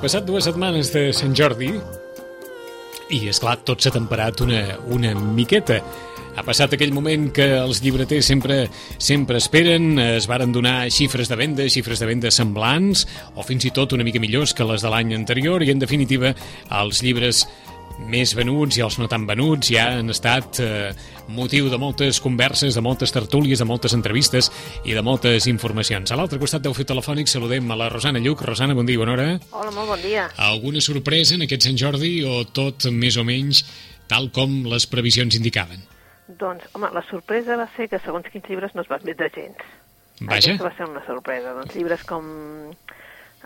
Passat dues setmanes de Sant Jordi i, és clar tot s'ha temperat una, una miqueta. Ha passat aquell moment que els llibreters sempre sempre esperen, es varen donar xifres de venda, xifres de venda semblants, o fins i tot una mica millors que les de l'any anterior, i en definitiva els llibres més venuts i els no tan venuts ja han estat eh, motiu de moltes converses, de moltes tertúlies, de moltes entrevistes i de moltes informacions. A l'altre costat del fil telefònic saludem a la Rosana Lluc. Rosana, bon dia, bona hora. Hola, molt bon dia. Alguna sorpresa en aquest Sant Jordi o tot més o menys tal com les previsions indicaven? Doncs, home, la sorpresa va ser que segons quins llibres no es van vendre gens. Vaja. Aquesta va ser una sorpresa. Doncs llibres com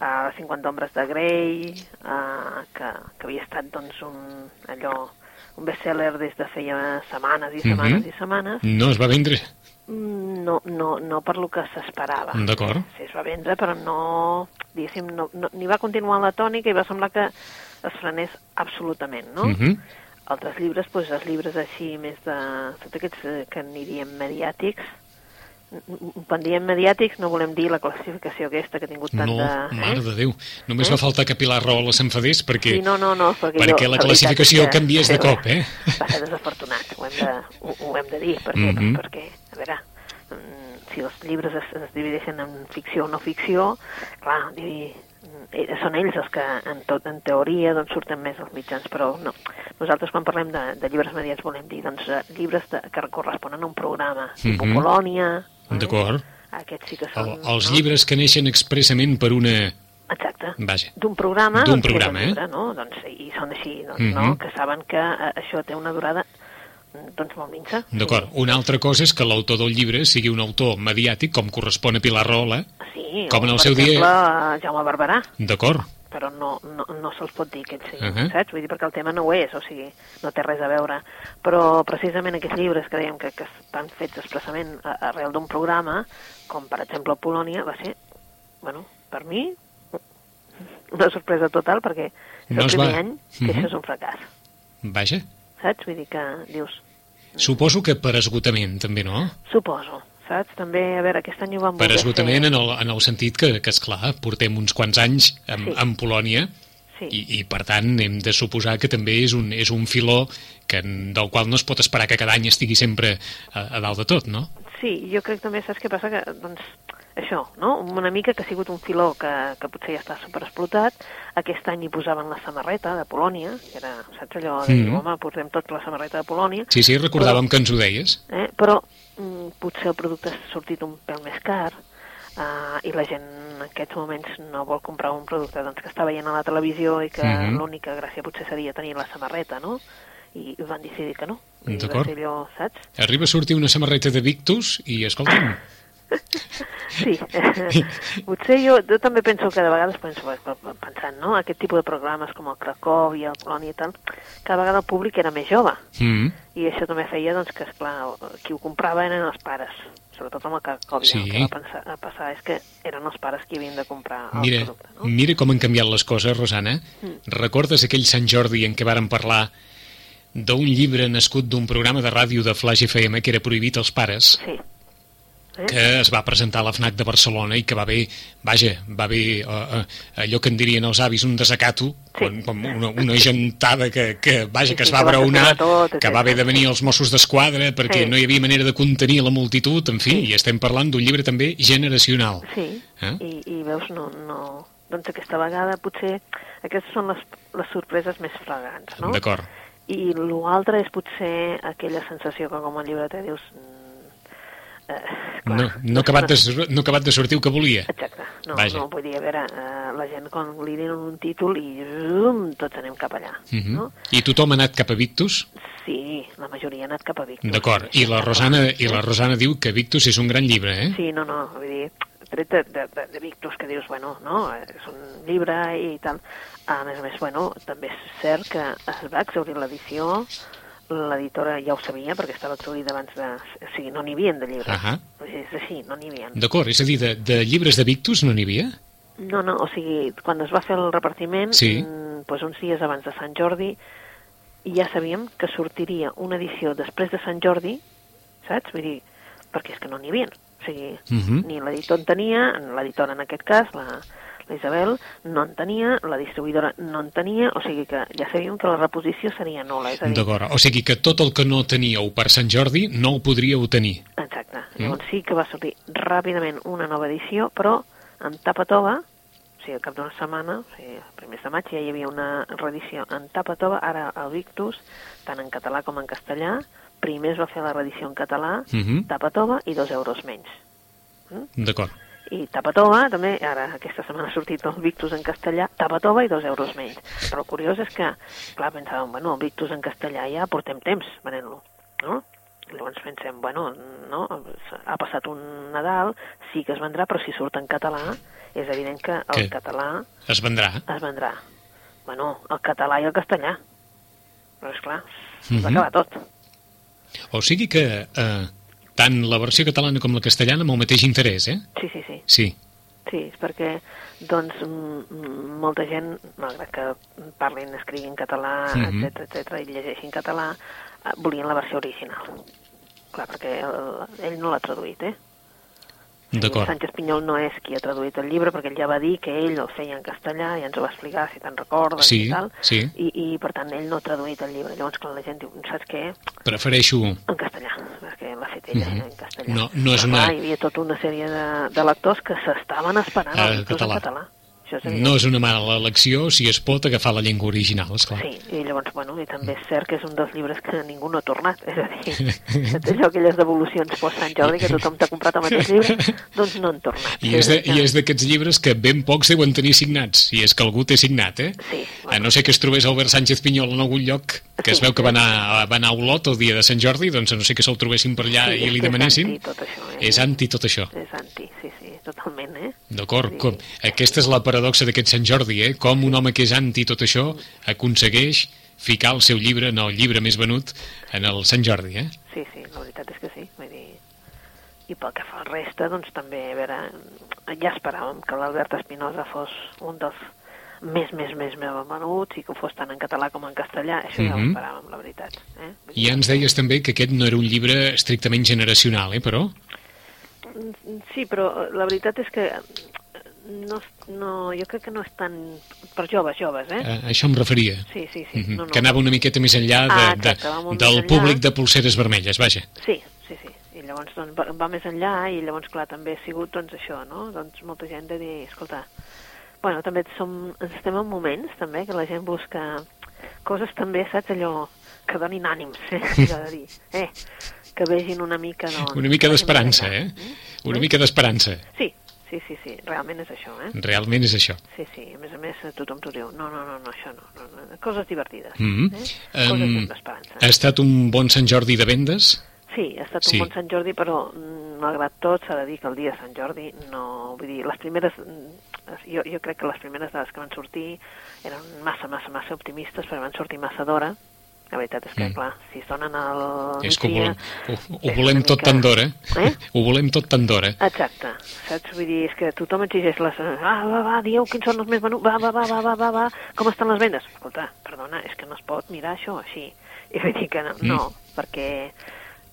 uh, 50 ombres de Grey, uh, que, que havia estat doncs, un, allò, un bestseller des de feia setmanes i setmanes Mhm. i setmanes, No es va vendre? mm, no, no, no per lo que s'esperava. D'acord. Sí, es va vendre, però no, diguéssim, no, no, ni va continuar la tònica i va semblar que es frenés absolutament, no? Mhm. altres llibres, doncs els llibres així més de... tots aquests eh, que en diríem mediàtics, quan diem mediàtics no volem dir la classificació aquesta que ha tingut tant No, de... mare de Déu. Només va faltar que Pilar Rahola s'enfadés perquè, Sí, no, no, no, perquè, perquè jo, la classificació que- canviés de cop, eh? Va ser desafortunat, ho hem de, ho, ho hem de dir, perquè, Mhm. doncs perquè a veure, mm, si els llibres es, es divideixen en ficció o no ficció, clar, dir, eh, són ells els que en, tot, en teoria doncs, surten més als mitjans, però no. Nosaltres quan parlem de, de llibres mediats volem dir doncs, eh, llibres de, que corresponen a un programa, tipus Mhm. Polònia, eh? D'acord. aquests sí que El, són... els no? llibres que neixen expressament per una... Exacte. Vaja. D'un programa, D'un doncs, programa, el eh? llibre, no? Doncs, I són així, doncs, Mhm. no? que saben que eh, això té una durada mm, doncs molt minsa. D'acord. Una altra cosa és que l'autor del llibre sigui un autor mediàtic, com correspon a Pilar Rahola. Sí, Com en el seu dia- exemple, Jaume Barberà, D'acord. Però no, no, no se'ls pot dir que ell sigui, Uh -huh. saps? Vull dir, perquè el tema no ho és, o sigui, no té res a veure. Però precisament aquests llibres que dèiem que, que estan fets expressament arrel d'un programa, com per exemple Polònia, va ser, bueno, per mi, una sorpresa total, perquè és No el primer va- any que Mhm. això és un fracàs, Vaja. saps? Vull dir que dius, Suposo que per esgotament, també, no? suposo, saps? També, a veure, aquest any ho van Per voler esgotament fer... en el, en el sentit que, que esclar, portem uns quants anys en, Sí. en Polònia Sí. i, i, per tant, hem de suposar que també és un, és un filó que, del qual no es pot esperar que cada any estigui sempre a, a dalt de tot, no? Sí, jo crec també, saps què passa? Que, doncs, això, no? Una mica que ha sigut un filó que, que potser ja està superexplotat. Aquest any hi posaven la samarreta de Polònia, que era, saps allò de dir, Mhm. home, portem tots la samarreta de Polònia. Sí, sí, recordàvem que ens ho deies. Eh? Però mm, potser el producte ha sortit un pèl més car uh, i la gent en aquests moments no vol comprar un producte doncs, que està veient a la televisió i que Mhm. l'única gràcia potser seria tenir la samarreta, no? I van decidir que no. Va D'acord. ser allò, saps? Arriba a sortir una samarreta de Victus i, escolta'm, Sí, potser jo, jo també penso que de vegades penso, pensant, no?, aquest tipus de programes com el Cracòvia, el Polònia i tal, cada vegada el públic era més jove, mm, i això també feia doncs, que, esclar, qui ho comprava eren els pares, sobretot amb el Cracòvia. Sí. El que va pensar, a passar és que eren els pares qui havien de comprar el mira, producte, no? mira com han canviat les coses, Rosana. Mm. Recordes aquell Sant Jordi en què varen parlar d'un llibre nascut d'un programa de ràdio de Flash FM que era prohibit als pares? Sí. Eh? que es va presentar a la FNAC de Barcelona i que va haver, vaja, va haver uh, uh, allò que en dirien els avis, un desacato, Sí. com, com una, una gentada que, que, vaja, Sí, que es sí, va que va braonar, censurar tot, que va haver de venir els Mossos d'Esquadra perquè Sí. no hi havia manera de contenir la multitud, en fi, Sí. i estem parlant d'un llibre també generacional. Sí, Eh? I, i veus, no, no... Doncs aquesta vegada potser aquestes són les, les sorpreses més flagrants, no? D'acord. I l'altre és potser aquella sensació que com a llibreter dius... Eh, clar, No, no, acabat de, no acabat de sortir el que volia. Exacte, no, Vaja. no, vull dir, a veure, eh, la gent quan li donen un títol i zum, tots anem cap allà, Mhm. no? I tothom ha anat cap a Victus? Sí, la majoria ha anat cap a Victus. D'acord. I la Rosana, i la Rosana diu que Victus és un gran llibre, eh? Sí, no, no, vull dir, tret de, de, de, de Victus, que dius, bueno, no, és un llibre i tal. A més a més, bueno, també és cert que es va exaurir l'edició, l'editora ja ho sabia, perquè estava exaurida abans de... O sigui, no n'hi havia de llibres. Ahà. És així, no n'hi havia. D'acord, és a dir, de, de llibres de Victus no n'hi havia? No, no, o sigui, quan es va fer el repartiment, Sí. doncs uns dies abans de Sant Jordi, ja sabíem que sortiria una edició després de Sant Jordi, saps? Vull dir, perquè és que no n'hi havia. O sigui, Mhm. ni l'editor en tenia, l'editora en aquest cas, la, la Isabel, no en tenia, la distribuïdora no en tenia, o sigui que ja sabíem que la reposició seria nula. D'acord, o sigui que tot el que no teníeu per Sant Jordi no ho podríeu tenir. Exacte. Mm. Mm. Llavors sí que va sortir ràpidament una nova edició, però en tapa tova, o sigui, al cap d'una setmana, o sigui, a primers de maig ja hi havia una reedició en tapa tova, ara al Victus, tant en català com en castellà, primer es va fer la reedició en català, Mhm. tapa tova i dos euros menys. D'acord. I tapa tova, també, ara aquesta setmana ha sortit el Victus en castellà, tapa tova i dos euros menys. Però el curiós és que, clar, pensàvem, bueno, el Victus en castellà ja portem temps venent-lo, no? Llavors pensem, bueno, no, ha passat un Nadal, sí que es vendrà, però si surt en català, és evident que el Què? català Es vendrà. es vendrà. Bueno, el català i el castellà. Però, esclar, Mhm. es va acabar tot. O sigui que eh, tant la versió catalana com la castellana amb el mateix interès, eh? Sí, sí, sí. Sí. Sí, és perquè doncs, mm, mm, molta gent, malgrat que parlin, escriguin català, Mhm. etc etc i llegeixin català, eh, volien la versió original. Clar, perquè el, ell no l'ha traduït, eh? D'acord. Sánchez Pinyol no és qui ha traduït el llibre, perquè ell ja va dir que ell el feia en castellà, i ens ho va explicar, si te'n recordes, Sí, i tal. sí. I, I, per tant, ell no ha traduït el llibre. Llavors, quan la gent diu, saps què? Prefereixo... En castellà, perquè l'ha fet ella Mhm. en castellà. No- no és Però, una- Clar, hi havia tota una sèrie de, de lectors que s'estaven esperant Eh, el català. en català. Això és. No és una mala elecció si es pot agafar la llengua original, esclar. Sí, i llavors, bueno, i també és cert que és un dels llibres que ningú no ha tornat, és a dir, allò, aquelles devolucions post Sant Jordi que tothom t'ha comprat el mateix llibre, doncs no han tornat. I és de- i és d'aquests llibres que ben pocs deuen tenir signats, si és que algú té signat, eh? Sí, A no ser que es trobés Albert Sánchez Pinyol en algun lloc, que es Sí. veu que va anar, va anar a Olot el dia de Sant Jordi, doncs a no ser que se'l trobessin per allà Sí, i li que és demanessin, anti tot això, eh? és anti tot això. És anti, sí, totalment, eh? D'acord? Sí. Aquesta és la paradoxa d'aquest Sant Jordi, eh? Com un home que és anti tot això aconsegueix ficar el seu llibre en el llibre més venut en el Sant Jordi, eh? Sí, sí, la veritat és que sí. Vull dir... I pel que fa al resta, doncs també, a veure, ja esperàvem que l'Albert Espinosa fos un dels més, més, més, més venuts i que ho fos tant en català com en castellà. Això ja ho Mhm. esperàvem, la veritat. Eh? I ja ens deies també que aquest no era un llibre estrictament generacional, eh, però? Sí, però la veritat és que no, no, jo crec que no és tan... per joves, joves, eh? A això em referia. Sí, sí, sí. Mhm. No, no. Que anava una miqueta més enllà de, Ah, de, exacte, molt del enllà. públic de pulseres vermelles, vaja. Sí, sí, sí. I llavors doncs, va, va més enllà i llavors, clar, també ha sigut doncs, això, no? Doncs molta gent de dir, escolta, bueno, també som, estem en moments també que la gent busca coses també, saps, allò que donin ànims, eh? De dir, eh? Que vegin una mica, doncs... Una mica d'esperança, eh? enllà. Una Eh? mica d'esperança. Sí, sí, sí, sí, realment és això, eh? Realment és això. Sí, sí, a més a més tothom t'ho diu, no, no, no, no això no, no, no. coses divertides, Mhm. eh? Coses Em, amb esperança. Ha estat un bon Sant Jordi de vendes? Sí, ha estat Sí. un bon Sant Jordi, però mm, malgrat tot s'ha de dir que el dia de Sant Jordi no... Vull dir, les primeres... mm, Jo, jo crec que les primeres dades que van sortir eren massa, massa, massa optimistes, perquè van sortir massa d'hora. La veritat és que, Mm. clar, si es donen al És que ho volem, ho, ho volem tot mica- tan d'hora. Eh? Ho volem tot tan d'hora. Exacte, saps? Vull dir, és que tothom exigeix les... Ah, va, va, dieu quins són els més venuts, va, va, va, va, va, va, va, com estan les vendes? Escolta, perdona, és que no es pot mirar això així. I vull dir que no, Mm. no perquè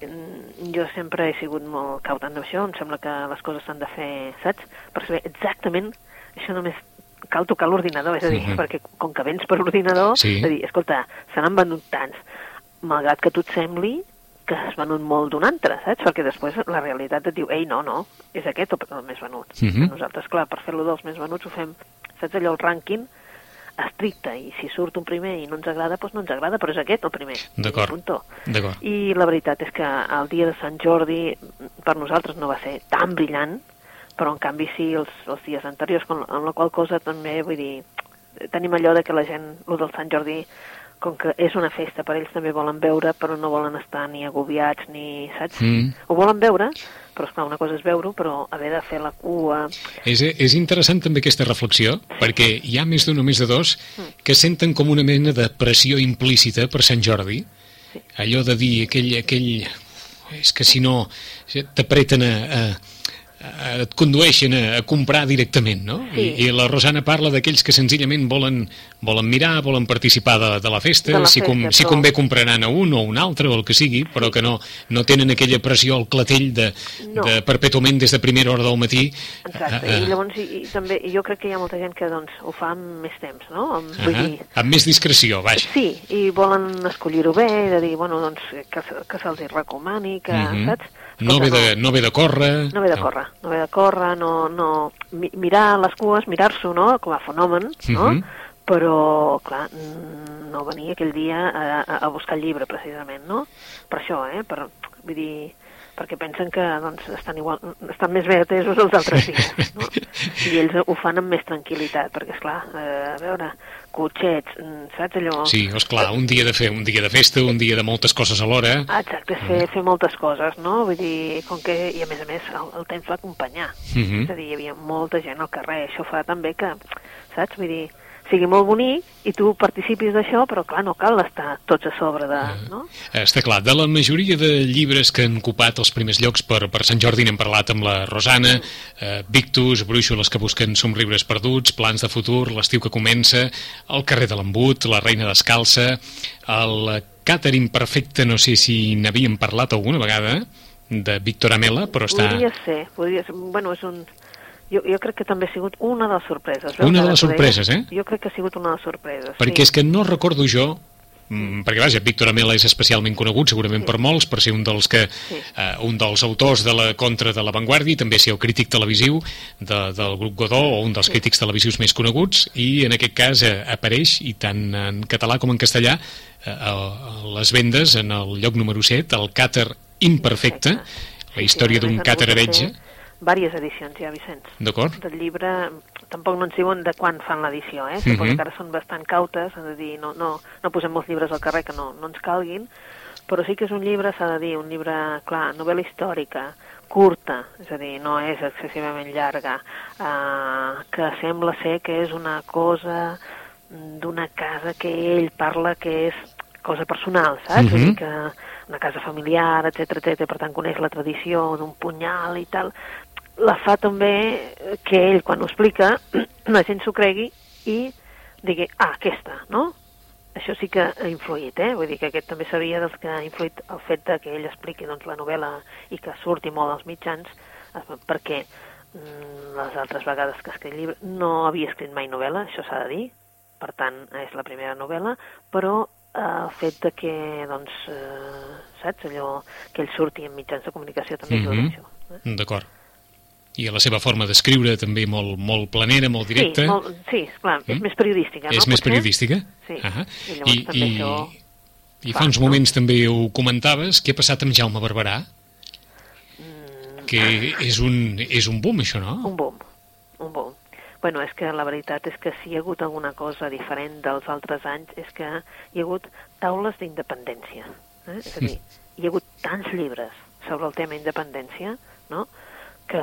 mm, jo sempre he sigut molt cauta amb això, em sembla que les coses s'han de fer, saps? Per saber exactament, això només cal tocar l'ordinador, és a dir, Mhm. perquè com que vens per ordinador, Sí. és a dir, escolta, se n'han venut tants, malgrat que tu et sembli que has venut molt d'un altre, saps? Perquè després la realitat et diu, ei, no, no, és aquest el, més venut. Mhm. Nosaltres, clar, per fer-lo dels més venuts ho fem, saps allò, el rànquing estricte, i si surt un primer i no ens agrada, doncs no ens agrada, però és aquest el primer. D'acord. I la veritat és que el dia de Sant Jordi per nosaltres no va ser tan brillant, però en canvi sí els, els dies anteriors, con, amb la qual cosa també, vull dir, tenim allò de que la gent, el del Sant Jordi, com que és una festa, per ells també volen veure, però no volen estar ni agobiats, ni, saps? Mm. Ho volen veure, però esclar, una cosa és veure-ho, però haver de fer la cua... És, és interessant també aquesta reflexió, perquè hi ha més d'un o més de dos que senten com una mena de pressió implícita per Sant Jordi, Sí. allò de dir aquell... aquell és que si no t'apreten a, a, et condueixen a, a comprar directament, no? Sí. I, I la Rosana parla d'aquells que senzillament volen, volen mirar, volen participar de, de la festa, De la si, com, festa, si però- convé compraran a un o un altre o el que sigui, però que no, no tenen aquella pressió al clatell de, No. de perpètuament des de primera hora del matí Exacte, eh, i llavors i, i també i jo crec que hi ha molta gent que doncs, ho fa amb més temps, no? Amb, Uh Vull -huh. dir, Amb més discreció, vaja. Sí, i volen escollir-ho bé, de dir, bueno, doncs, que, que se'ls recomani, que, Mhm. saps? No ve, de, no ve de córrer. No ve de córrer, no ve de córrer, no, no... mi- Mirar les cues, mirar-s'ho, no?, com a fenomen, no? Mhm. Però, clar, no venir aquell dia a, a, buscar el llibre, precisament, no? Per això, eh? Per, vull dir, perquè pensen que doncs, estan, igual, estan més bé atesos els altres dies, no? I ells ho fan amb més tranquil·litat, perquè, esclar, eh, a veure, cotxets, mm, saps allò? Sí, esclar, un dia de fer, un dia de festa, un dia de moltes coses alhora. Exacte, és fer, fer moltes coses, no? Vull dir, com que, i a més a més, el, el temps va acompanyar. Mhm. És a dir, hi havia molta gent al carrer, això fa també que, saps? Vull dir, sigui molt bonic i tu participis d'això, però clar, no cal estar tots a sobre de... No? Està clar, de la majoria de llibres que han ocupat els primers llocs per, per Sant Jordi n'hem parlat amb la Rosana, eh, Victus, Brúixoles que busquen somriures perduts, Plans de futur, L'estiu que comença, El carrer de l'embut, La reina descalça, el Càter imperfecte, no sé si n'havíem parlat alguna vegada, de Víctor Amela, però està... Podria ser, podria ser, bueno, és un... Jo, jo crec que també ha sigut una de les sorpreses. veus, Una de les sorpreses, eh? Jo crec que ha sigut una de les sorpreses, Perquè sí. és que no recordo jo mm, perquè vaja, Víctor Amela és especialment conegut segurament per molts, per ser un dels que Sí. eh, un dels autors de la contra de la Vanguardia, i també ser el crític televisiu de, del grup Godó o un dels crítics televisius més coneguts i en aquest cas eh, apareix i tant en català com en castellà eh, a, a les vendes en el lloc número 7 el càter imperfecte la història a més d'un càter heretge fer Vàries edicions ja, Vicenç. d'acord? del llibre tampoc no ens diuen de quan fan l'edició, eh? Suposo Mhm. que ara són bastant cautes, és a dir, no, no, no posem molts llibres al carrer que no, no ens calguin, però sí que és un llibre, s'ha de dir, un llibre, clar, novel·la històrica, curta, és a dir, no és excessivament llarga, eh, que sembla ser que és una cosa d'una casa que ell parla que és cosa personal, saps? Vull Mhm. dir que una casa familiar, etc etc. per tant coneix la tradició d'un punyal i tal, la fa també que ell, quan ho explica, la gent s'ho cregui i digui, ah, aquesta, no? Això sí que ha influït, eh? Vull dir que aquest també sabia dels que ha influït el fet de que ell expliqui doncs, la novel·la i que surti molt als mitjans, eh, perquè mm, les altres vegades que ha escrit llibre no havia escrit mai novel·la, això s'ha de dir, per tant, és la primera novel·la, però eh, el fet de que, doncs, eh, saps, allò, que ell surti en mitjans de comunicació també ajuda Mhm. a això. Eh? D'acord. I a la seva forma d'escriure també molt, molt planera, molt directa. Sí, molt, sí, esclar, és Mm? més periodística, no? És més periodística? Sí, Ah i llavors també això i fa, uns no? moments també ho comentaves, què ha passat amb Jaume Barberà? Mm, Que és un, és un boom, això, no? un boom, un boom. Bueno, és que la veritat és que si hi ha hagut alguna cosa diferent dels altres anys és que hi ha hagut taules d'independència. Eh? És a dir, hi ha hagut tants llibres sobre el tema independència, no?, que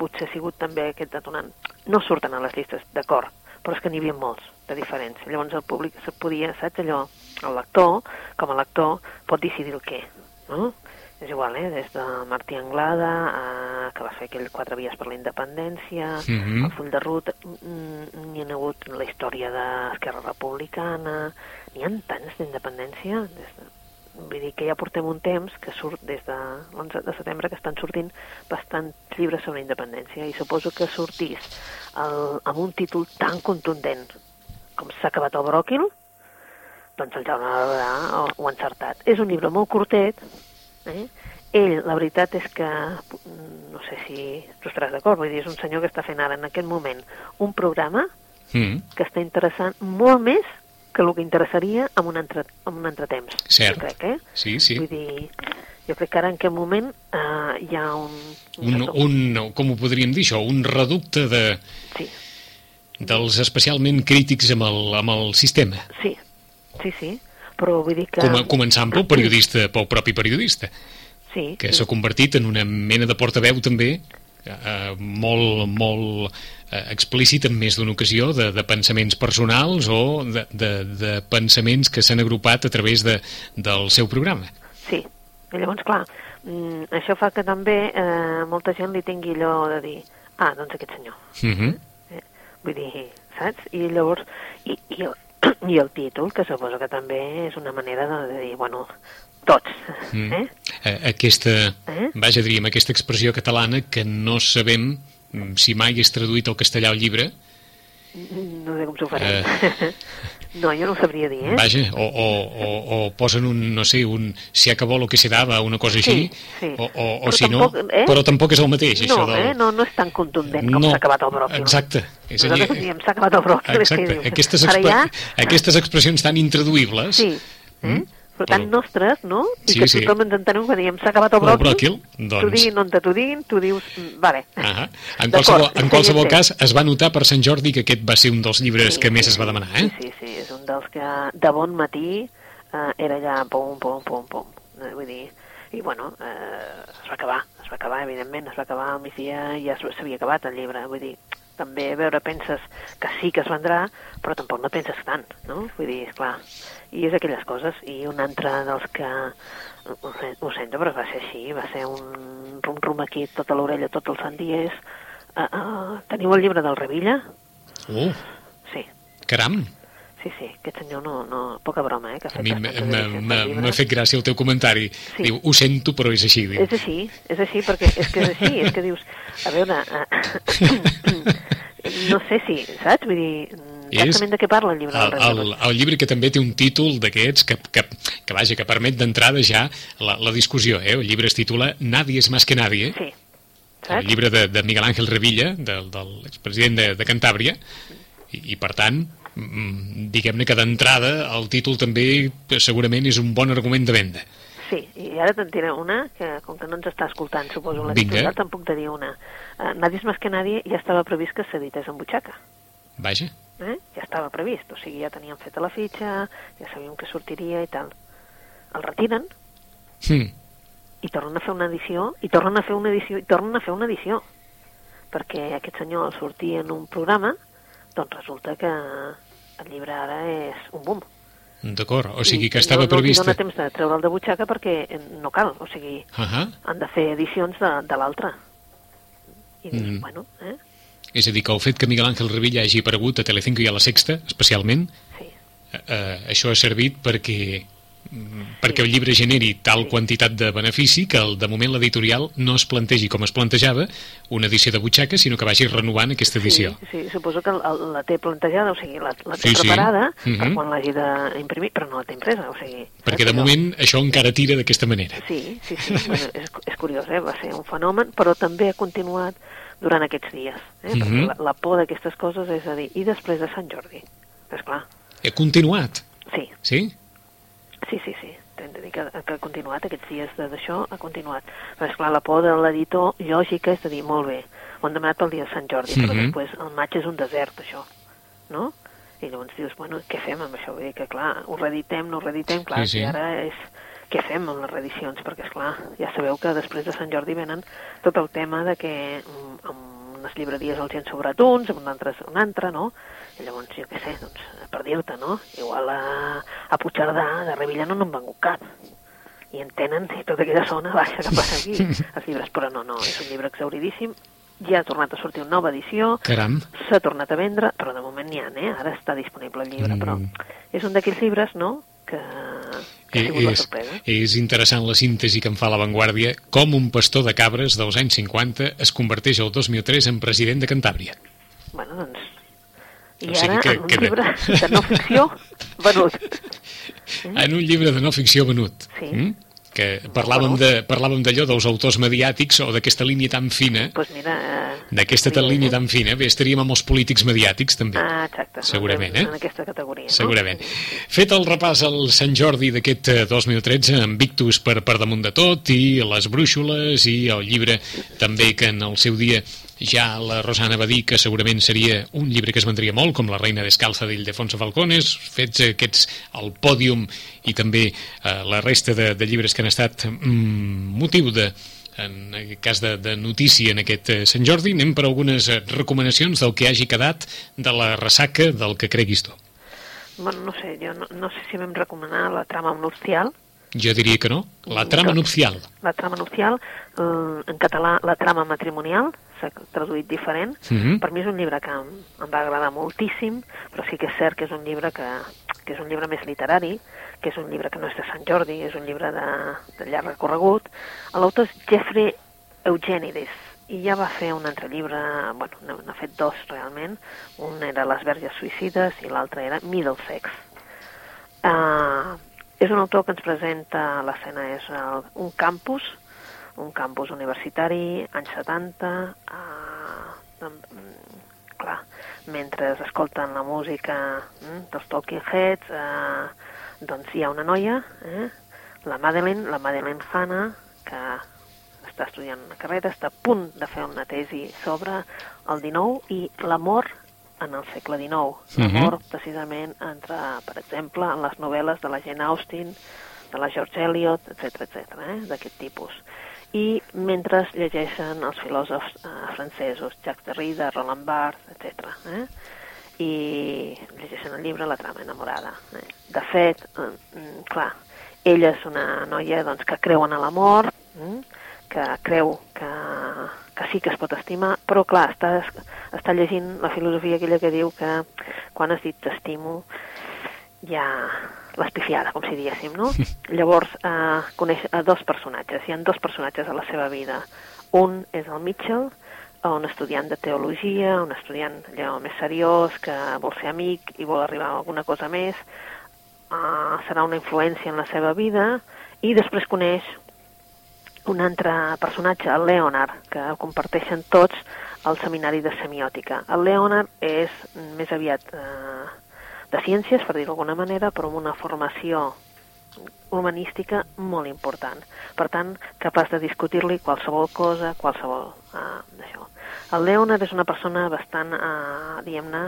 potser ha sigut també aquest detonant. No surten a les llistes, d'acord, però és que n'hi havia molts de diferents. Llavors el públic se podia, saps allò, el lector, com a lector, pot decidir el què, no? És igual, eh? Des de Martí Anglada, a, que va fer aquell Quatre vies per la independència, Mhm. el full de ruta, mm, n'hi ha hagut la història d'Esquerra Republicana, n'hi ha tants d'independència, des de, vull dir que ja portem un temps que surt des de l'11 de setembre que estan sortint bastants llibres sobre independència i suposo que sortís el, amb un títol tan contundent com s'ha acabat el bròquil, doncs el Jaume Barberà ho, ho ha encertat. És un llibre molt curtet, eh? Ell, la veritat és que, mm, no sé si tu estaràs d'acord, vull dir, és un senyor que està fent ara en aquest moment un programa Mm, que està interessant molt més que el que interessaria amb un, entre, amb un entretemps. Cert. Jo crec, eh? sí, sí. Vull dir, Jo crec que ara en aquest moment eh, hi ha un... Un, un, com ho podríem dir això, un reducte de, Sí, dels especialment crítics amb el, amb el sistema. sí, sí, sí. Però vull dir que... Com, començant pel periodista, pel propi periodista, Sí, que sí. s'ha convertit en una mena de portaveu també eh, molt, molt explícit en més d'una ocasió de, de pensaments personals o de, de, de pensaments que s'han agrupat a través de, del seu programa. Sí, i llavors, clar, mm, això fa que també eh, molta gent li tingui allò de dir ah, doncs aquest senyor. Uh -huh. Eh, vull dir, saps? I llavors, i, i, el, i el títol, que suposo que també és una manera de, de dir, bueno, tots, Mm. eh? Eh, Aquesta, Eh? vaja, diríem, aquesta expressió catalana que no sabem si mai és traduït al castellà al llibre, No sé com s'ho farem. no, jo no ho sabria dir, eh? vaja, o, o, o, o posen un, no sé, un se acabó lo que se daba, una cosa així, Sí, sí. o, o, o si no, tampoc, eh? però tampoc és el mateix, no, això del... eh? no, no és tan contundent com No, s'ha acabat el bròquil. exacte. És dir- Nosaltres diem, s'ha acabat el bròquil. Exacte, aquestes, Ara exp... ja, aquestes expressions tan intraduïbles... Sí, eh? Mm? Però tan Però- nostres, no? I Sí, que sí. tothom ens entenem que diem s'ha acabat el bròquil, bròquil, doncs. t'ho diguin on t'ho diguin, tu dius, mm, vale. Ah en qualsevol, en qualsevol sí. cas, es va notar per Sant Jordi que aquest va ser un dels llibres Sí, que més sí, es va demanar, eh? Sí, sí, sí, és un dels que de bon matí eh, era allà pum, pum, pum, pum. Eh, vull dir, i bueno, eh, es va acabar, es va acabar, evidentment, es va acabar al migdia i ja s'havia acabat el llibre, vull dir, també a veure, penses que sí que es vendrà, però tampoc no penses tant, no? Vull dir, esclar, i és aquelles coses, i un altre dels que, ho, sen- ho sento, però va ser així, va ser un rum-rum aquí, tota l'orella, tots els sant dies. Uh, uh, teniu el llibre del Revilla? Oh, Sí, caram! Sí, sí, aquest senyor no, no... Poca broma, eh? Que A mi m'ha- del fet gràcia el teu comentari. Sí. Diu, ho sento, però és així. Diu. És així, és així, perquè és que és així, és que dius, a veure, eh, no sé si, saps? Vull dir, exactament de què parla el llibre El, del el, el llibre que també té un títol d'aquests que, que, que, vaja, que permet d'entrada ja la, la discussió. Eh? El llibre es titula Nadie és més que nadie. Sí, el saps? llibre de, de Miguel Ángel Revilla, del, de l'expresident de, de Cantàbria, i, i per tant, diguem-ne que d'entrada el títol també eh, segurament és un bon argument de venda. Sí, i ara te'n diré una, que com que no ens està escoltant, suposo, la Vinga. titular, te'n puc te dir una. Uh, Nadie és més que nadie ja estava previst que s'edités en butxaca. Vaja. eh? ja estava previst, o sigui, ja teníem feta la fitxa, ja sabíem que sortiria i tal. El retiren Hm. i tornen a fer una edició, i tornen a fer una edició, i tornen a fer una edició. Perquè aquest senyor al sortir en un programa, doncs resulta que el llibre ara és un boom. D'acord, o sigui que estava no, previst... No, no dona temps de treure'l de butxaca perquè eh, no cal, o sigui, Uh -huh. han de fer edicions de, de l'altre. I dius, Mm. bueno, eh? És a dir, que el fet que Miguel Ángel Revilla hagi aparegut a Telecinco i a la Sexta, especialment, Sí, eh, eh, això ha servit perquè perquè el llibre generi tal quantitat de benefici que el, de moment l'editorial no es plantegi com es plantejava una edició de butxaca, sinó que vagi renovant aquesta edició. Sí, sí, suposo que el, la té plantejada, o sigui, la, la té Sí, sí. preparada Mhm. per quan l'hagi d'imprimir, però no la té impresa, o sigui... Perquè de moment això encara tira d'aquesta manera. Sí, sí, sí, bueno, és, és curiós, eh? va ser un fenomen, però també ha continuat durant aquests dies, eh? Mhm. perquè la, la por d'aquestes coses és a dir, i després de Sant Jordi? És clar, Ha continuat, sí, sí? Sí, sí, sí, hem de dir que, que ha continuat, aquests dies d'això ha continuat. Però és clar, la por de l'editor lògica és de dir, molt bé, ho han demanat pel dia de Sant Jordi, però Mhm. després el maig és un desert, això, no? I llavors dius, bueno, què fem amb això? Vull dir que, clar, ho reeditem, no ho reeditem, clar, Sí, sí. i ara és què fem amb les reedicions, perquè, és clar, ja sabeu que després de Sant Jordi venen tot el tema de que mm, amb unes llibreries els hi han sobrat uns, amb altres un altre, no? Llavors, jo què sé, doncs, per dir-te, no? Igual a, a Puigcerdà, de Revilla, no n'han vengut cap. I en tenen, i tota aquella zona baixa cap aquí, els llibres, però no, no, és un llibre exauridíssim, ja ha tornat a sortir una nova edició, Caram. s'ha tornat a vendre, però de moment n'hi ha, eh? Ara està disponible el llibre, Mm. però és un d'aquells llibres, no?, que, que És, és interessant la síntesi que em fa la Vanguardia com un pastor de cabres dels anys 50 es converteix el 2003 en president de Cantàbria. Bueno, doncs... I O sigui ara, que- en un que llibre de no ficció, venut. En un llibre de no ficció venut. Sí. Mm? que parlàvem de parlàvem d'allò dels autors mediàtics o d'aquesta línia tan fina, Doncs mira... Eh, d'aquesta tan línia eh? tan fina, bé, estaríem amb els polítics mediàtics també. Ah, exacte. Segurament, en, eh? En aquesta categoria, Segurament. no? Fet el repàs al Sant Jordi d'aquest eh, 2013 amb Victus per, per damunt de tot i les brúixoles i el llibre també que en el seu dia ja la Rosana va dir que segurament seria un llibre que es vendria molt, com La reina descalça d'Ildefonso Falcones, fets aquests al pòdium i també eh, la resta de, de llibres que han estat mm, motiu de en aquest cas de, de notícia en aquest eh, Sant Jordi, anem per algunes eh, recomanacions del que hagi quedat de la ressaca del que creguis tu. Bueno, no sé, jo no, no sé si vam recomanar la trama nupcial. Jo diria que no. La trama Doncs, nupcial. La trama nupcial, eh, en català la trama matrimonial, s'ha traduït diferent. Mhm. Per mi és un llibre que em, em va agradar moltíssim, però sí que és cert que és un llibre que, que és un llibre més literari, que és un llibre que no és de Sant Jordi, és un llibre de, de llarg recorregut. L'autor és Jeffrey Eugenides, i ja va fer un altre llibre, bueno, n'ha fet dos realment, un era Les verges suïcides i l'altre era Middlesex. Uh, és un autor que ens presenta, l'escena és el, un campus, un campus universitari, anys 70, uh, clar, mentre escolten la música mm, dels Talking Heads, uh, doncs hi ha una noia, eh, la Madeleine, la Madeleine Hanna, que està estudiant una carrera, està a punt de fer una tesi sobre el 19 i l'amor en el segle XIX. L'amor, precisament, entre, per exemple, en les novel·les de la Jane Austen, de la George Eliot, etc etc, eh, d'aquest tipus. I mentre llegeixen els filòsofs eh, francesos, Jacques Derrida, Roland Barthes, etc. Eh? I llegeixen el llibre La trama enamorada. Eh? De fet, eh, mm, clar, ella és una noia doncs, que creu en l'amor, mm? Que creu que, que sí que es pot estimar, però clar, està, està llegint la filosofia aquella que diu que quan has dit t'estimo ja l'has pifiada, com si diguéssim, no? Llavors, eh, coneix a dos personatges, hi ha dos personatges a la seva vida. Un és el Mitchell, un estudiant de teologia, un estudiant allò més seriós, que vol ser amic i vol arribar a alguna cosa més, uh, serà una influència en la seva vida, i després coneix un altre personatge, el Leonard, que comparteixen tots al seminari de semiòtica. El Leonard és més aviat eh, de ciències, per dir-ho d'alguna manera, però amb una formació humanística molt important. Per tant, capaç de discutir-li qualsevol cosa, qualsevol... Eh, això. El Leonard és una persona bastant, eh, diguem-ne,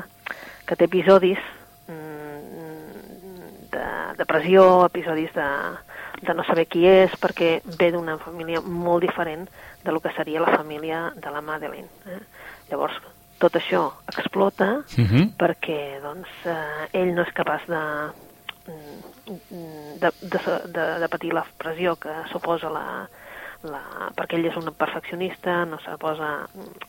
que té episodis mm, de depressió, episodis de, de no saber qui és, perquè ve d'una família molt diferent de lo que seria la família de la Madeleine. Eh? Llavors, tot això explota Uh -huh. perquè doncs, eh, ell no és capaç de, de, de, de, de patir la pressió que suposa la, la, perquè ell és un perfeccionista, no suposa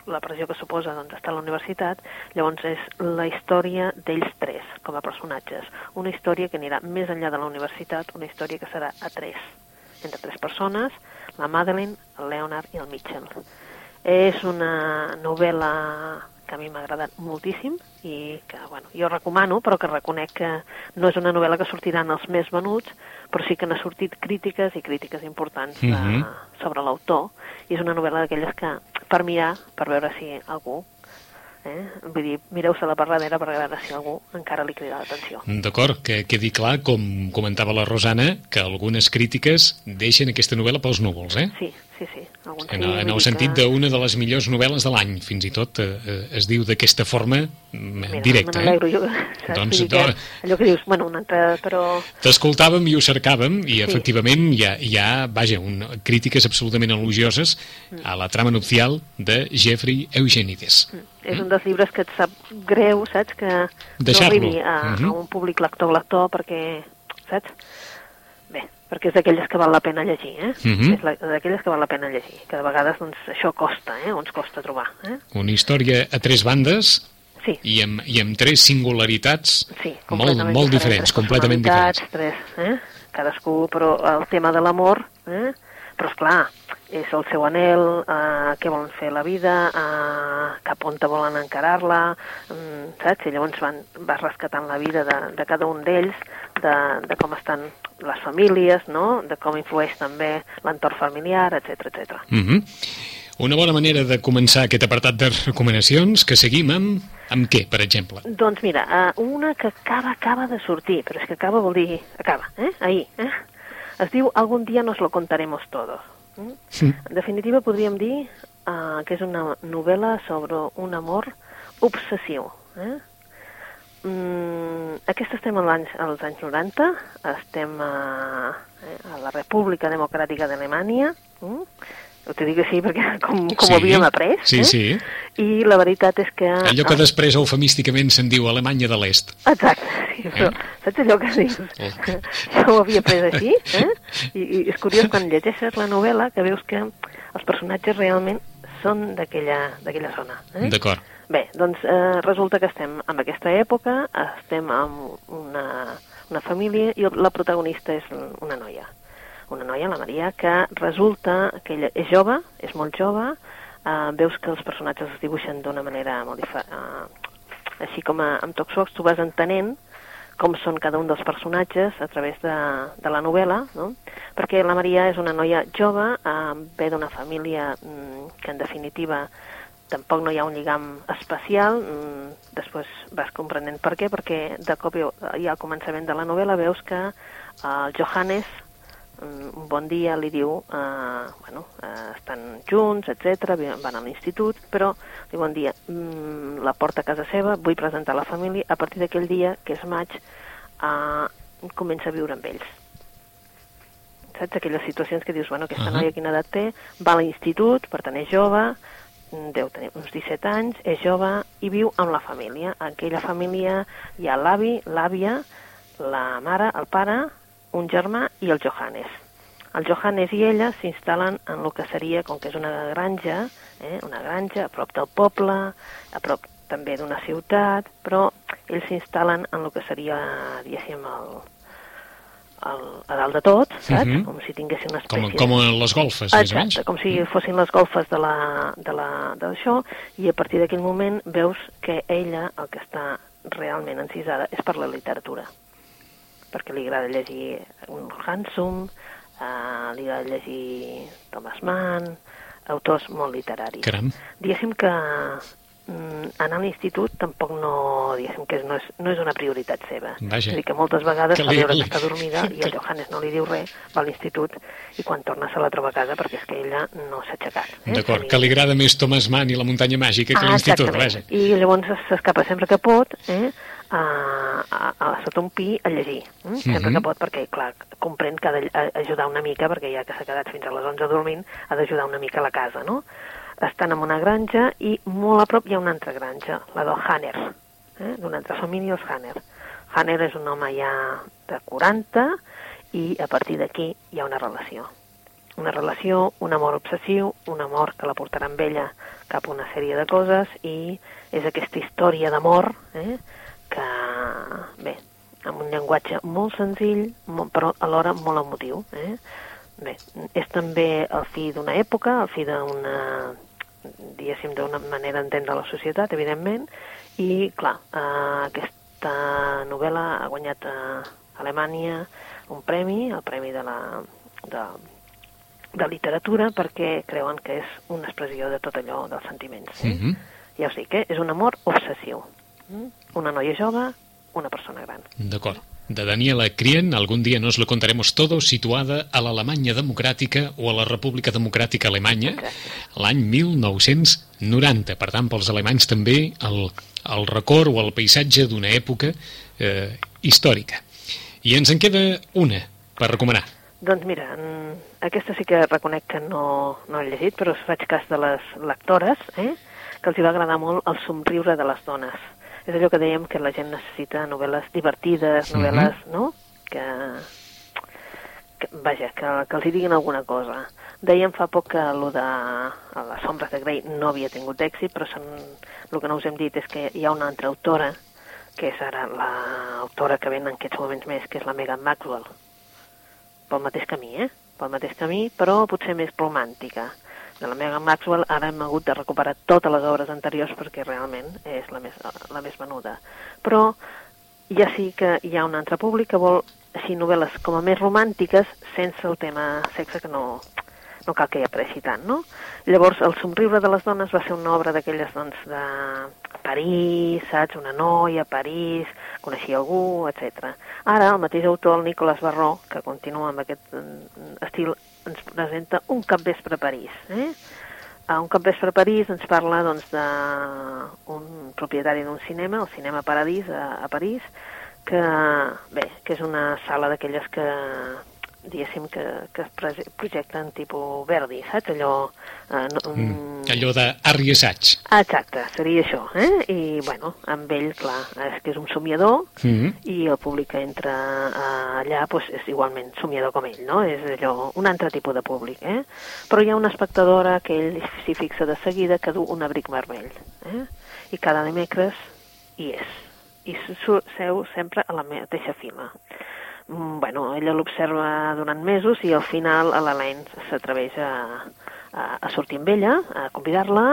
la pressió que suposa doncs, estar a la universitat, llavors és la història d'ells tres com a personatges. Una història que anirà més enllà de la universitat, una història que serà a tres, entre tres persones, la Madeleine, el Leonard i el Mitchell. És una novel·la que a mi m'ha agradat moltíssim i que, bueno, jo recomano, però que reconec que no és una novel·la que sortiran els més venuts, però sí que n'ha sortit crítiques i crítiques importants de, Mhm. sobre l'autor, i és una novel·la d'aquelles que, per mirar, per veure si algú, eh? vull dir, mireu-se-la per darrere per veure si algú encara li crida l'atenció. D'acord, que quedi clar, com comentava la Rosana, que algunes crítiques deixen aquesta novel·la pels núvols, eh? Sí, sí, sí. Algun En, sí, en el sentit que- d'una de les millors novel·les de l'any, fins i tot eh, eh, es diu d'aquesta forma mm, Mira, directa. me Eh? jo, saps? Doncs, que no. allò que dius, bueno, una altra, però... T'escoltàvem i ho cercàvem i efectivament hi ha, hi ha vaja, un, crítiques absolutament elogioses a la trama nupcial de Jeffrey Eugenides. És un dels llibres que et sap greu, saps? Que no arribi a, Mhm. a un públic lector-lector perquè, saps? Perquè és d'aquelles que val la pena llegir, eh? Mhm. És la- d'aquelles que val la pena llegir, que de vegades doncs, això costa, eh? O ens costa trobar, eh? Una història a tres bandes Sí, i amb, i amb tres singularitats sí, molt, molt diferents, tres completament diferents. Tres, eh? Cadascú, però el tema de l'amor, eh? però, esclar, és el seu anel, eh, què volen fer la vida, eh, cap on volen encarar-la, mm, saps? I llavors van, vas rescatant la vida de, de cada un d'ells, de, de com estan les famílies, no? de com influeix també l'entorn familiar, etc etc. Mm -hmm. Una bona manera de començar aquest apartat de recomanacions que seguim amb, amb què, per exemple? Doncs mira, uh, una que acaba, acaba de sortir, però és que acaba vol dir acaba, eh? ahir, eh? es diu Algun dia nos lo contaremos todos. Mm? Sí. En definitiva podríem dir uh, que és una novel·la sobre un amor obsessiu. Eh? Mm, aquesta estem als als anys 90, estem a, eh, a la República Democràtica d'Alemanya, mm? Ho t'ho dic així perquè com, com sí, ho havíem après. Sí, eh? sí. I la veritat és que... Allò que després eufemísticament se'n diu Alemanya de l'Est. Exacte, sí, però eh? saps allò que dius? Oh. Jo ho havia après així, eh? I, I és curiós quan llegeixes la novel·la que veus que els personatges realment són d'aquella zona. Eh? D'acord. Bé, doncs eh, resulta que estem en aquesta època, estem amb una, una família i la protagonista és una noia una noia, la Maria, que resulta que ella és jove, és molt jove, eh, veus que els personatges es dibuixen d'una manera molt diferent, eh, així com a, amb Toxox tu vas entenent com són cada un dels personatges a través de, de la novel·la, no? perquè la Maria és una noia jove, eh, ve d'una família mm, que en definitiva tampoc no hi ha un lligam especial, mm, després vas comprenent per què, perquè de cop ja al començament de la novel·la veus que eh, el Johannes Mm, un bon dia li diu, eh, bueno, eh, estan junts, etc, van a l'institut, però diu bon dia, mm, la porta a casa seva, vull presentar la família, a partir d'aquell dia, que és maig, eh, comença a viure amb ells. Saps? Aquelles situacions que dius, bueno, aquesta uh -huh. noia quina edat té, va a l'institut, per tant és jove, deu tenir uns 17 anys, és jove i viu amb la família. En aquella família hi ha l'avi, l'àvia, la mare, el pare, un germà i el Johannes. El Johannes i ella s'instal·len en el que seria, com que és una granja, eh, una granja a prop del poble, a prop també d'una ciutat, però ells s'instal·len en el que seria, diguéssim, el, el, a dalt de tot, saps? Uh mhm. -huh. Com si tinguessin una espècie... Com, com les golfes, més o menys. com si fossin les golfes de la, de la, d'això, i a partir d'aquell moment veus que ella el que està realment encisada és per la literatura perquè li agrada llegir un Hansum, eh, li agrada llegir Thomas Mann, autors molt literaris. Caram. Diguéssim que anar a l'institut tampoc no, diguéssim que no és, no és una prioritat seva. Vaja. És dir, que moltes vegades que li, veure que està dormida i el Johannes no li diu res, va a l'institut i quan torna se la troba a casa perquè és que ella no s'ha aixecat. Eh? D'acord, que li agrada més Thomas Mann i la muntanya màgica que ah, l'institut, vaja. I llavors s'escapa sempre que pot, eh? a, a, a sota un pi a llegir, eh? Mm -hmm. sempre que pot, perquè, clar, comprèn que ha d'ajudar una mica, perquè ja que s'ha quedat fins a les 11 dormint, ha d'ajudar una mica a la casa, no? Estan en una granja i molt a prop hi ha una altra granja, la del Hanner, eh? d'una altra família, els Hanner. Hanner és un home ja de 40 i a partir d'aquí hi ha una relació. Una relació, un amor obsessiu, un amor que la portarà amb ella cap a una sèrie de coses i és aquesta història d'amor eh? que, bé, amb un llenguatge molt senzill, molt, però alhora molt emotiu. Eh? Bé, és també el fi d'una època, el fi d'una, diguéssim, d'una manera d'entendre la societat, evidentment, i, clar, eh, aquesta novel·la ha guanyat a Alemanya un premi, el premi de la, de, de literatura, perquè creuen que és una expressió de tot allò dels sentiments. Eh? Mm -hmm. Ja ho sé, que és un amor obsessiu. Una noia jove, una persona gran. D'acord. De Daniela Crien, algun dia nos lo contaremos todo, situada a l'Alemanya Democràtica o a la República Democràtica Alemanya, l'any 1990. Per tant, pels alemanys també el, el record o el paisatge d'una època eh, històrica. I ens en queda una per recomanar. Doncs mira, aquesta sí que reconec que no, no he llegit, però faig cas de les lectores, eh? que els hi va agradar molt el somriure de les dones és allò que dèiem que la gent necessita novel·les divertides, novel·les, mm -hmm. no?, que, que vaja, que, que els hi diguin alguna cosa. Dèiem fa poc que allò de les ombres de Grey no havia tingut èxit, però són, el que no us hem dit és que hi ha una altra autora, que és ara l'autora que ven en aquests moments més, que és la Megan Maxwell. Pel mateix camí, eh? pel mateix camí, però potser més romàntica. De la Megan Maxwell ara hem hagut de recuperar totes les obres anteriors perquè realment és la més, la més venuda. Però ja sí que hi ha un altre públic que vol així novel·les com a més romàntiques sense el tema sexe que no, no cal que hi apareixi tant, no? Llavors, El somriure de les dones va ser una obra d'aquelles, doncs, de París, saps? Una noia París, coneixia algú, etc. Ara, el mateix autor, el Nicolas Barró, que continua amb aquest mm, estil, ens presenta Un capvespre a París, eh? A un capvespre a París ens parla, doncs, propietari d'un cinema, el Cinema Paradís, a, a París, que, bé, que és una sala d'aquelles que diguéssim, que, que es projecten tipus Verdi, saps? Allò... Eh, no, mm, allò d'Arri Assaig. Exacte, seria això, eh? I, bueno, amb ell, clar, és que és un somiador mm -hmm. i el públic que entra eh, allà pues, és igualment somiador com ell, no? És allò, un altre tipus de públic, eh? Però hi ha una espectadora que ell s'hi fixa de seguida que du un abric vermell, eh? I cada dimecres hi és. I seu sempre a la mateixa fila. Mm, bueno, ella l'observa durant mesos i al final l'Helene s'atreveix a, a, a sortir amb ella, a convidar-la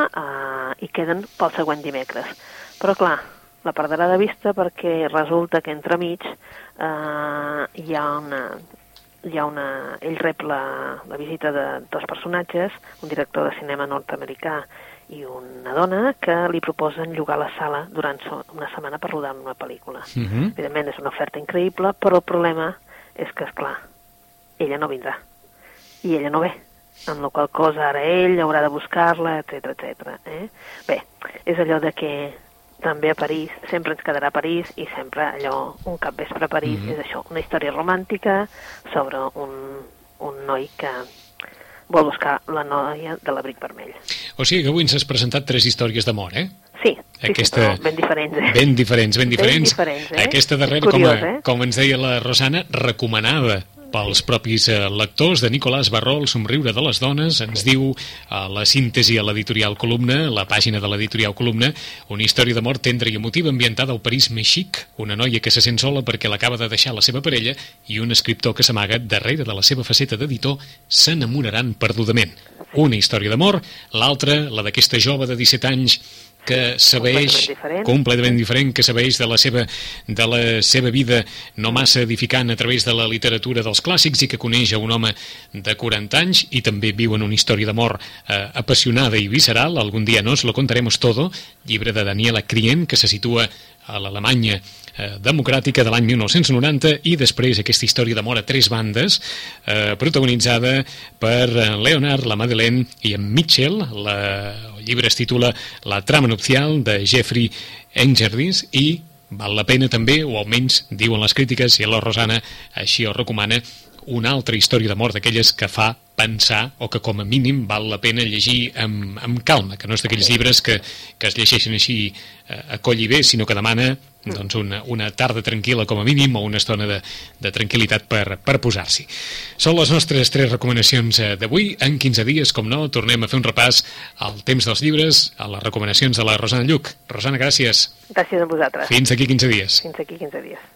i queden pel següent dimecres. Però clar, la perdrà de vista perquè resulta que entremig eh, hi ha una, hi ha una... Ell rep la, la visita de dos personatges, un director de cinema nord-americà i una dona que li proposen llogar la sala durant una setmana per rodar una pel·lícula. Uh mhm. -huh. Evidentment és una oferta increïble, però el problema és que, és clar, ella no vindrà. I ella no ve. Amb la qual cosa ara ell haurà de buscar-la, etc etc. Eh? Bé, és allò de que també a París, sempre ens quedarà a París i sempre allò, un cap vespre a París, mm -hmm. és això, una història romàntica sobre un, un noi que vol buscar la noia de l'abric vermell. O sigui que avui ens has presentat tres històries d'amor, eh? Sí, Aquesta... sí, ben diferents, eh? Ben diferents, ben diferents. Ben diferents eh? Aquesta darrera, Curiós, com, a, eh? com ens deia la Rosana, recomanada pels propis eh, lectors de Nicolàs Barró, El somriure de les dones, ens diu a la síntesi a l'editorial Columna, la pàgina de l'editorial Columna, una història d'amor tendra i emotiva ambientada al París més xic, una noia que se sent sola perquè l'acaba de deixar la seva parella i un escriptor que s'amaga darrere de la seva faceta d'editor s'enamoraran perdudament. Una història d'amor, l'altra, la d'aquesta jove de 17 anys que sabeix completament completament diferent que sabeix de la seva de la seva vida no massa edificant a través de la literatura dels clàssics i que coneix a un home de 40 anys i també viu en una història d'amor eh, apassionada i visceral, algun dia nos lo contaremos todo, llibre de Daniela Crien que se situa a l'Alemanya eh, democràtica de l'any 1990 i després aquesta història d'amor a tres bandes eh, protagonitzada per eh, Leonard, la Madeleine i en Mitchell la, llibre es titula La trama nupcial de Jeffrey Engerdis i val la pena també, o almenys diuen les crítiques i la Rosana així ho recomana una altra història d'amor d'aquelles que fa pensar o que com a mínim val la pena llegir amb, amb calma, que no és d'aquells llibres que, que es llegeixen així eh, a coll i bé, sinó que demana doncs una, una tarda tranquil·la com a mínim o una estona de, de tranquil·litat per, per posar-s'hi. Són les nostres tres recomanacions eh, d'avui. En 15 dies, com no, tornem a fer un repàs al temps dels llibres, a les recomanacions de la Rosana Lluc. Rosana, gràcies. Gràcies a vosaltres. Fins aquí 15 dies. Fins aquí 15 dies.